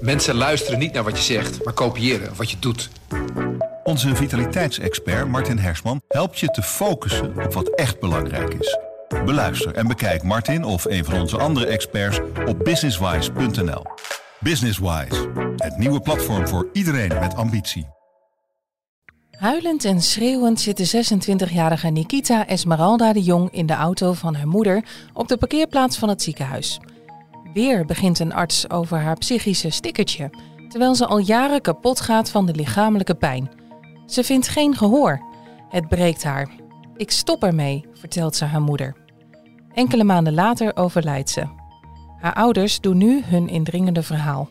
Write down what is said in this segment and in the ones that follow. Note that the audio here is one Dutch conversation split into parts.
Mensen luisteren niet naar wat je zegt, maar kopiëren wat je doet. Onze vitaliteitsexpert Martin Hersman helpt je te focussen op wat echt belangrijk is. Beluister en bekijk Martin of een van onze andere experts op businesswise.nl. Businesswise, het nieuwe platform voor iedereen met ambitie. Huilend en schreeuwend zit de 26-jarige Nikita Esmeralda de Jong in de auto van haar moeder op de parkeerplaats van het ziekenhuis. Weer begint een arts over haar psychische stickertje, terwijl ze al jaren kapot gaat van de lichamelijke pijn. Ze vindt geen gehoor. Het breekt haar. Ik stop ermee, vertelt ze haar moeder. Enkele maanden later overlijdt ze. Haar ouders doen nu hun indringende verhaal.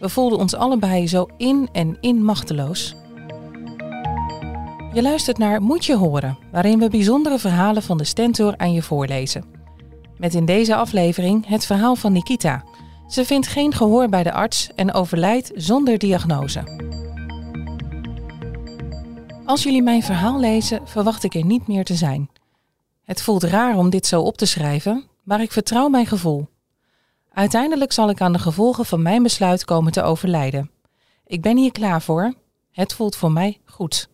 We voelden ons allebei zo in en in machteloos. Je luistert naar Moet je horen, waarin we bijzondere verhalen van de Stentor aan je voorlezen. Met in deze aflevering het verhaal van Nikita. Ze vindt geen gehoor bij de arts en overlijdt zonder diagnose. Als jullie mijn verhaal lezen, verwacht ik er niet meer te zijn. Het voelt raar om dit zo op te schrijven, maar ik vertrouw mijn gevoel. Uiteindelijk zal ik aan de gevolgen van mijn besluit komen te overlijden. Ik ben hier klaar voor. Het voelt voor mij goed.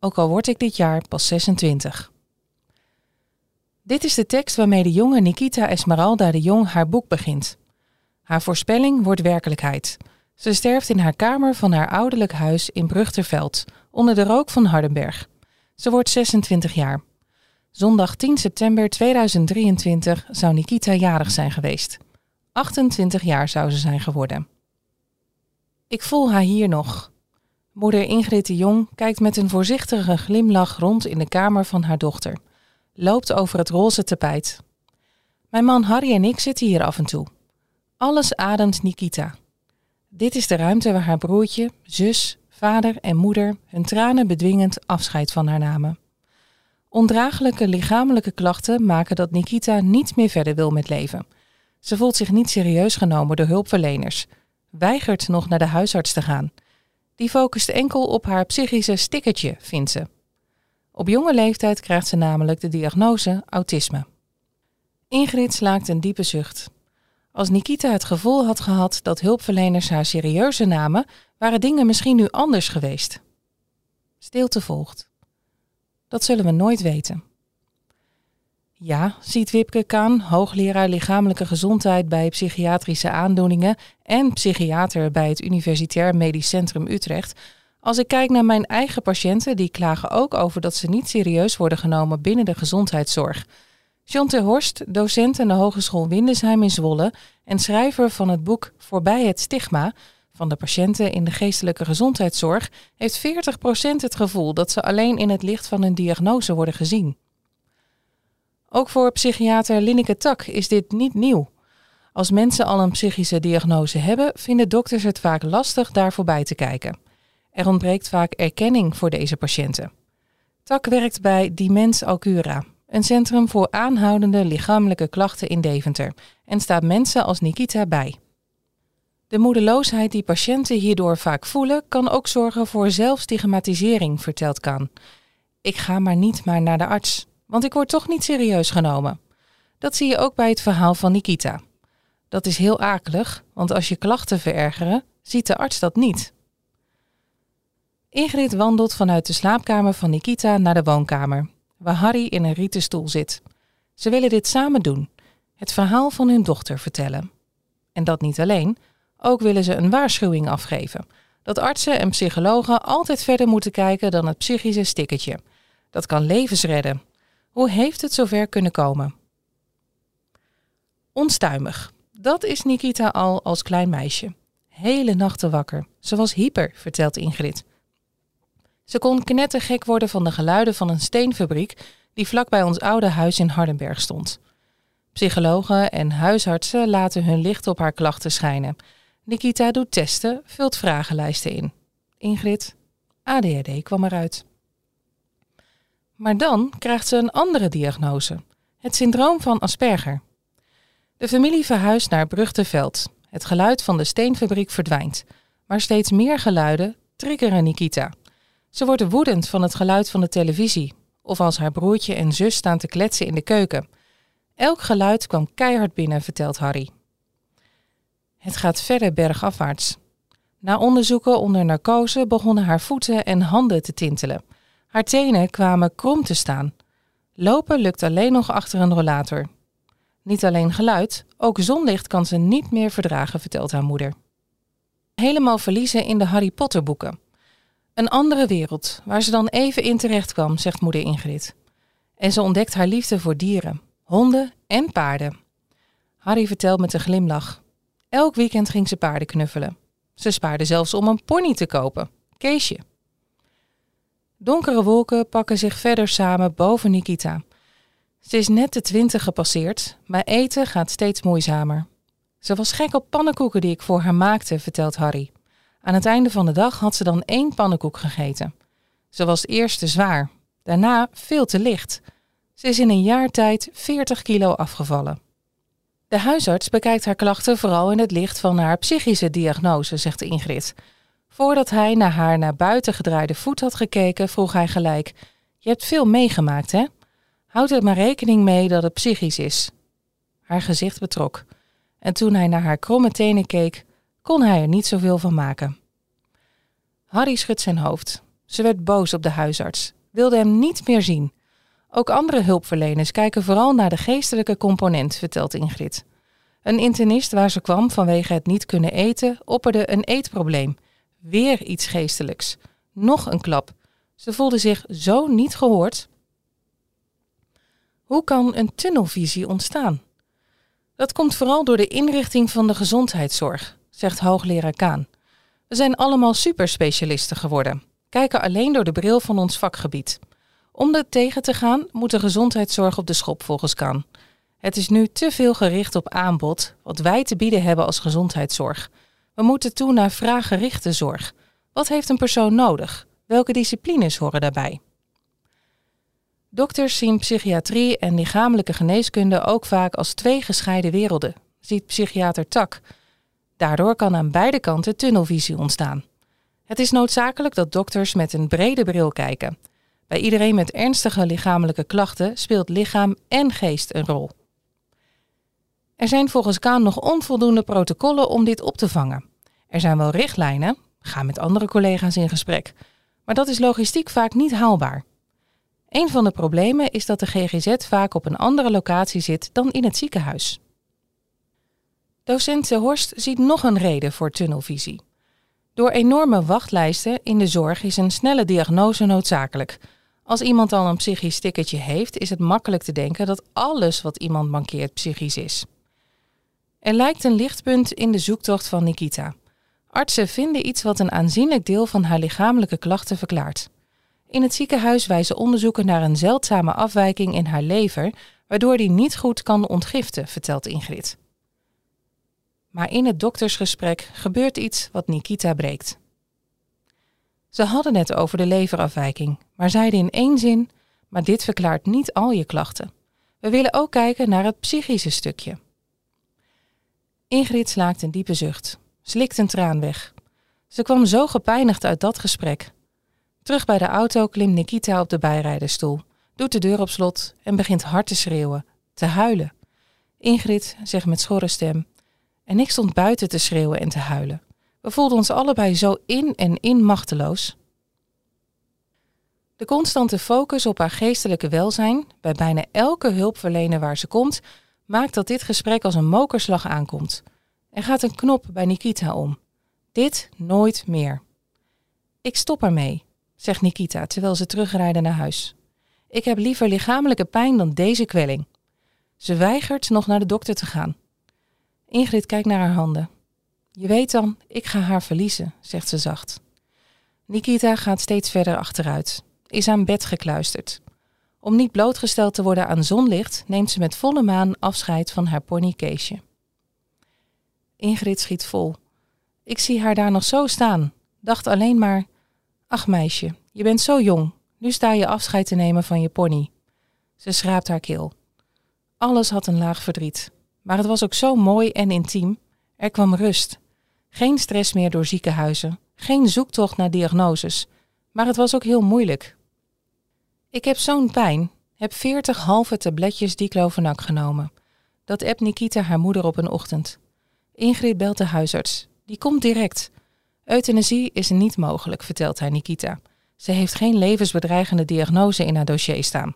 Ook al word ik dit jaar pas 26. Dit is de tekst waarmee de jonge Nikita Esmeralda de Jong haar boek begint. Haar voorspelling wordt werkelijkheid. Ze sterft in haar kamer van haar ouderlijk huis in Brugterveld, onder de rook van Hardenberg. Ze wordt 26 jaar. Zondag 10 september 2023 zou Nikita jarig zijn geweest. 28 jaar zou ze zijn geworden. Ik voel haar hier nog. Moeder Ingrid de Jong kijkt met een voorzichtige glimlach rond in de kamer van haar dochter. Loopt over het roze tapijt. Mijn man Harry en ik zitten hier af en toe. Alles ademt Nikita. Dit is de ruimte waar haar broertje, zus, vader en moeder hun tranen bedwingend afscheid van haar namen. Ondraaglijke lichamelijke klachten maken dat Nikita niet meer verder wil met leven. Ze voelt zich niet serieus genomen door hulpverleners, weigert nog naar de huisarts te gaan. Die focust enkel op haar psychische stickertje, vindt ze. Op jonge leeftijd krijgt ze namelijk de diagnose autisme. Ingrid slaakt een diepe zucht. Als Nikita het gevoel had gehad dat hulpverleners haar serieuzer namen, waren dingen misschien nu anders geweest. Stilte volgt. Dat zullen we nooit weten. Ja, ziet Wipke Kaan, hoogleraar lichamelijke gezondheid bij psychiatrische aandoeningen en psychiater bij het Universitair Medisch Centrum Utrecht. Als ik kijk naar mijn eigen patiënten, die klagen ook over dat ze niet serieus worden genomen binnen de gezondheidszorg. John ter Horst, docent aan de Hogeschool Windesheim in Zwolle en schrijver van het boek Voorbij het stigma van de patiënten in de geestelijke gezondheidszorg, heeft 40% het gevoel dat ze alleen in het licht van hun diagnose worden gezien. Ook voor psychiater Linneke Tak is dit niet nieuw. Als mensen al een psychische diagnose hebben, vinden dokters het vaak lastig daar voorbij te kijken. Er ontbreekt vaak erkenning voor deze patiënten. Tak werkt bij Dimens Alcura, een centrum voor aanhoudende lichamelijke klachten in Deventer, en staat mensen als Nikita bij. De moedeloosheid die patiënten hierdoor vaak voelen, kan ook zorgen voor zelfstigmatisering, vertelt Kan. Ik ga maar niet maar naar de arts, want ik word toch niet serieus genomen. Dat zie je ook bij het verhaal van Nikita. Dat is heel akelig, want als je klachten verergeren, ziet de arts dat niet. Ingrid wandelt vanuit de slaapkamer van Nikita naar de woonkamer, waar Harry in een rieten stoel zit. Ze willen dit samen doen, het verhaal van hun dochter vertellen. En dat niet alleen, ook willen ze een waarschuwing afgeven. Dat artsen en psychologen altijd verder moeten kijken dan het psychische stickertje. Dat kan levens redden. Hoe heeft het zover kunnen komen? Onstuimig. Dat is Nikita al als klein meisje. Hele nachten wakker. Ze was hyper, vertelt Ingrid. Ze kon knettergek worden van de geluiden van een steenfabriek die vlak bij ons oude huis in Hardenberg stond. Psychologen en huisartsen laten hun licht op haar klachten schijnen. Nikita doet testen, vult vragenlijsten in. Ingrid, ADHD kwam eruit. Maar dan krijgt ze een andere diagnose: het syndroom van Asperger. De familie verhuist naar Brugteveld. Het geluid van de steenfabriek verdwijnt, maar steeds meer geluiden triggeren Nikita. Ze wordt woedend van het geluid van de televisie, of als haar broertje en zus staan te kletsen in de keuken. Elk geluid kwam keihard binnen, vertelt Harry. Het gaat verder bergafwaarts. Na onderzoeken onder narcose begonnen haar voeten en handen te tintelen. Haar tenen kwamen krom te staan. Lopen lukt alleen nog achter een rollator. Niet alleen geluid, ook zonlicht kan ze niet meer verdragen, vertelt haar moeder. Helemaal verliezen in de Harry Potter boeken. Een andere wereld, waar ze dan even in terecht kwam, zegt moeder Ingrid. En ze ontdekt haar liefde voor dieren, honden en paarden. Harry vertelt met een glimlach. Elk weekend ging ze paarden knuffelen. Ze spaarde zelfs om een pony te kopen, Keesje. Donkere wolken pakken zich verder samen boven Nikita. Ze is net de twintig gepasseerd, maar eten gaat steeds moeizamer. Ze was gek op pannenkoeken die ik voor haar maakte, vertelt Harry. Aan het einde van de dag had ze dan één pannenkoek gegeten. Ze was eerst te zwaar, daarna veel te licht. Ze is in een jaar tijd 40 kilo afgevallen. De huisarts bekijkt haar klachten vooral in het licht van haar psychische diagnose, zegt Ingrid. Voordat hij naar haar naar buiten gedraaide voet had gekeken, vroeg hij gelijk: Je hebt veel meegemaakt, hè? Houd er maar rekening mee dat het psychisch is. Haar gezicht betrok. En toen hij naar haar kromme tenen keek, kon hij er niet zoveel van maken. Harry schudt zijn hoofd. Ze werd boos op de huisarts, wilde hem niet meer zien. Ook andere hulpverleners kijken vooral naar de geestelijke component, vertelt Ingrid. Een internist waar ze kwam vanwege het niet kunnen eten, opperde een eetprobleem. Weer iets geestelijks. Nog een klap. Ze voelde zich zo niet gehoord. Hoe kan een tunnelvisie ontstaan? Dat komt vooral door de inrichting van de gezondheidszorg, zegt hoogleraar Kaan. We zijn allemaal superspecialisten geworden, kijken alleen door de bril van ons vakgebied. Om dat tegen te gaan moet de gezondheidszorg op de schop volgens Kaan. Het is nu te veel gericht op aanbod, wat wij te bieden hebben als gezondheidszorg. We moeten toe naar vraaggerichte zorg. Wat heeft een persoon nodig? Welke disciplines horen daarbij? Dokters zien psychiatrie en lichamelijke geneeskunde ook vaak als twee gescheiden werelden, ziet psychiater Tak. Daardoor kan aan beide kanten tunnelvisie ontstaan. Het is noodzakelijk dat dokters met een brede bril kijken. Bij iedereen met ernstige lichamelijke klachten speelt lichaam en geest een rol. Er zijn volgens Kaan nog onvoldoende protocollen om dit op te vangen. Er zijn wel richtlijnen, ga met andere collega's in gesprek, maar dat is logistiek vaak niet haalbaar. Een van de problemen is dat de GGZ vaak op een andere locatie zit dan in het ziekenhuis. Docent Horst ziet nog een reden voor tunnelvisie. Door enorme wachtlijsten in de zorg is een snelle diagnose noodzakelijk. Als iemand al een psychisch ticketje heeft, is het makkelijk te denken dat alles wat iemand mankeert psychisch is. Er lijkt een lichtpunt in de zoektocht van Nikita. Artsen vinden iets wat een aanzienlijk deel van haar lichamelijke klachten verklaart. In het ziekenhuis wijzen onderzoeken naar een zeldzame afwijking in haar lever, waardoor die niet goed kan ontgiften, vertelt Ingrid. Maar in het doktersgesprek gebeurt iets wat Nikita breekt. Ze hadden het over de leverafwijking, maar zeiden in één zin: Maar dit verklaart niet al je klachten. We willen ook kijken naar het psychische stukje. Ingrid slaakt een diepe zucht, slikt een traan weg. Ze kwam zo gepijnigd uit dat gesprek. Terug bij de auto klimt Nikita op de bijrijderstoel, doet de deur op slot en begint hard te schreeuwen, te huilen. Ingrid zegt met schorre stem: En ik stond buiten te schreeuwen en te huilen. We voelden ons allebei zo in en in machteloos. De constante focus op haar geestelijke welzijn, bij bijna elke hulpverlener waar ze komt, maakt dat dit gesprek als een mokerslag aankomt. Er gaat een knop bij Nikita om. Dit nooit meer. Ik stop ermee, zegt Nikita terwijl ze terugrijden naar huis. Ik heb liever lichamelijke pijn dan deze kwelling. Ze weigert nog naar de dokter te gaan. Ingrid kijkt naar haar handen. Je weet dan, ik ga haar verliezen, zegt ze zacht. Nikita gaat steeds verder achteruit, is aan bed gekluisterd. Om niet blootgesteld te worden aan zonlicht, neemt ze met volle maan afscheid van haar pony Keesje. Ingrid schiet vol. Ik zie haar daar nog zo staan, dacht alleen maar: Ach meisje, je bent zo jong, nu sta je afscheid te nemen van je pony. Ze schraapt haar keel. Alles had een laag verdriet, maar het was ook zo mooi en intiem. Er kwam rust. Geen stress meer door ziekenhuizen, geen zoektocht naar diagnoses, maar het was ook heel moeilijk. Ik heb zo'n pijn, heb veertig halve tabletjes diclofenac genomen. Dat appt Nikita haar moeder op een ochtend. Ingrid belt de huisarts. Die komt direct. Euthanasie is niet mogelijk, vertelt hij Nikita. Ze heeft geen levensbedreigende diagnose in haar dossier staan.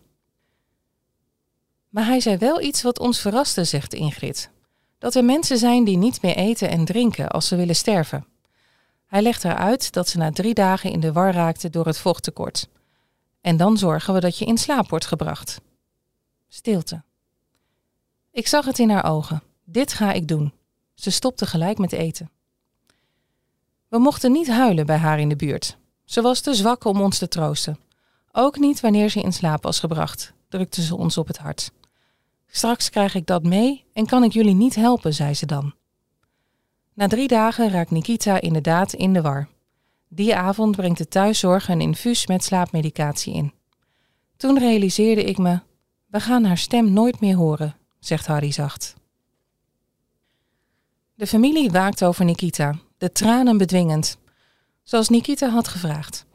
Maar hij zei wel iets wat ons verraste, zegt Ingrid. Dat er mensen zijn die niet meer eten en drinken als ze willen sterven. Hij legt haar uit dat ze na drie dagen in de war raakte door het vochttekort. En dan zorgen we dat je in slaap wordt gebracht. Stilte. Ik zag het in haar ogen. Dit ga ik doen. Ze stopte gelijk met eten. We mochten niet huilen bij haar in de buurt. Ze was te zwak om ons te troosten. Ook niet wanneer ze in slaap was gebracht, drukte ze ons op het hart. Straks krijg ik dat mee en kan ik jullie niet helpen, zei ze dan. Na drie dagen raakt Nikita inderdaad in de war. Die avond brengt de thuiszorg een infuus met slaapmedicatie in. Toen realiseerde ik me: we gaan haar stem nooit meer horen, zegt Harry zacht. De familie waakt over Nikita, de tranen bedwingend, zoals Nikita had gevraagd.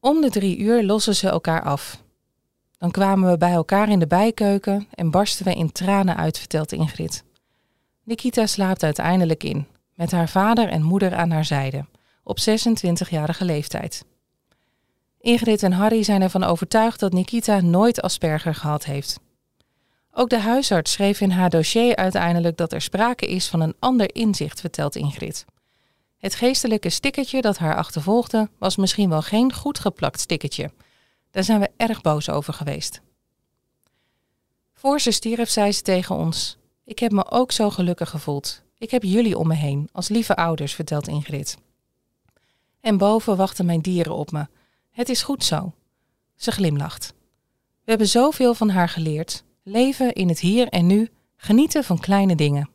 Om de drie uur lossen ze elkaar af. Dan kwamen we bij elkaar in de bijkeuken en barsten we in tranen uit, vertelt Ingrid. Nikita slaapt uiteindelijk in, met haar vader en moeder aan haar zijde, op 26-jarige leeftijd. Ingrid en Harry zijn ervan overtuigd dat Nikita nooit Asperger gehad heeft. Ook de huisarts schreef in haar dossier uiteindelijk dat er sprake is van een ander inzicht, vertelt Ingrid. Het geestelijke stickertje dat haar achtervolgde was misschien wel geen goed geplakt stickertje. Daar zijn we erg boos over geweest. Voor ze stierf zei ze tegen ons: Ik heb me ook zo gelukkig gevoeld. Ik heb jullie om me heen, als lieve ouders, vertelt Ingrid. En boven wachten mijn dieren op me. Het is goed zo. Ze glimlacht. We hebben zoveel van haar geleerd. Leven in het hier en nu, genieten van kleine dingen.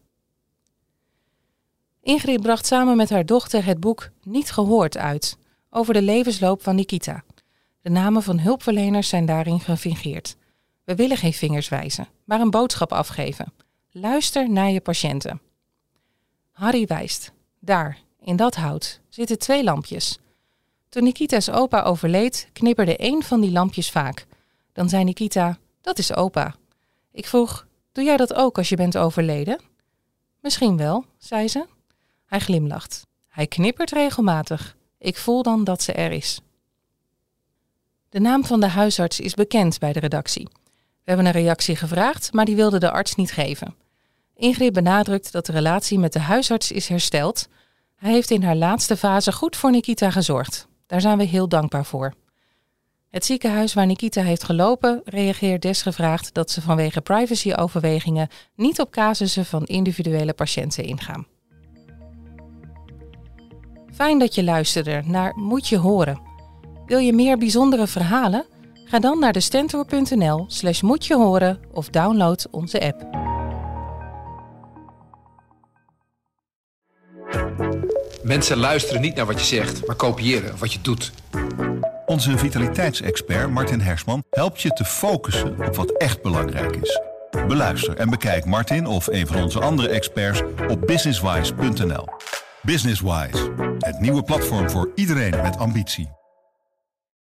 Ingrid bracht samen met haar dochter het boek Niet gehoord uit over de levensloop van Nikita. De namen van hulpverleners zijn daarin gefingeerd. We willen geen vingers wijzen, maar een boodschap afgeven. Luister naar je patiënten. Harry wijst. Daar, in dat hout, zitten twee lampjes. Toen Nikita's opa overleed, knipperde één van die lampjes vaak. Dan zei Nikita, dat is opa. Ik vroeg, doe jij dat ook als je bent overleden? Misschien wel, zei ze. Hij glimlacht. Hij knippert regelmatig. Ik voel dan dat ze er is. De naam van de huisarts is bekend bij de redactie. We hebben een reactie gevraagd, maar die wilde de arts niet geven. Ingrid benadrukt dat de relatie met de huisarts is hersteld. Hij heeft in haar laatste fase goed voor Nikita gezorgd. Daar zijn we heel dankbaar voor. Het ziekenhuis waar Nikita heeft gelopen reageert desgevraagd dat ze vanwege privacyoverwegingen niet op casussen van individuele patiënten ingaan. Fijn dat je luisterde naar Moet je horen. Wil je meer bijzondere verhalen? Ga dan naar de stentor.nl slash moet je horen of download onze app. Mensen luisteren niet naar wat je zegt, maar kopiëren wat je doet. Onze vitaliteitsexpert Martin Hersman helpt je te focussen op wat echt belangrijk is. Beluister en bekijk Martin of een van onze andere experts op businesswise.nl. Businesswise, het nieuwe platform voor iedereen met ambitie.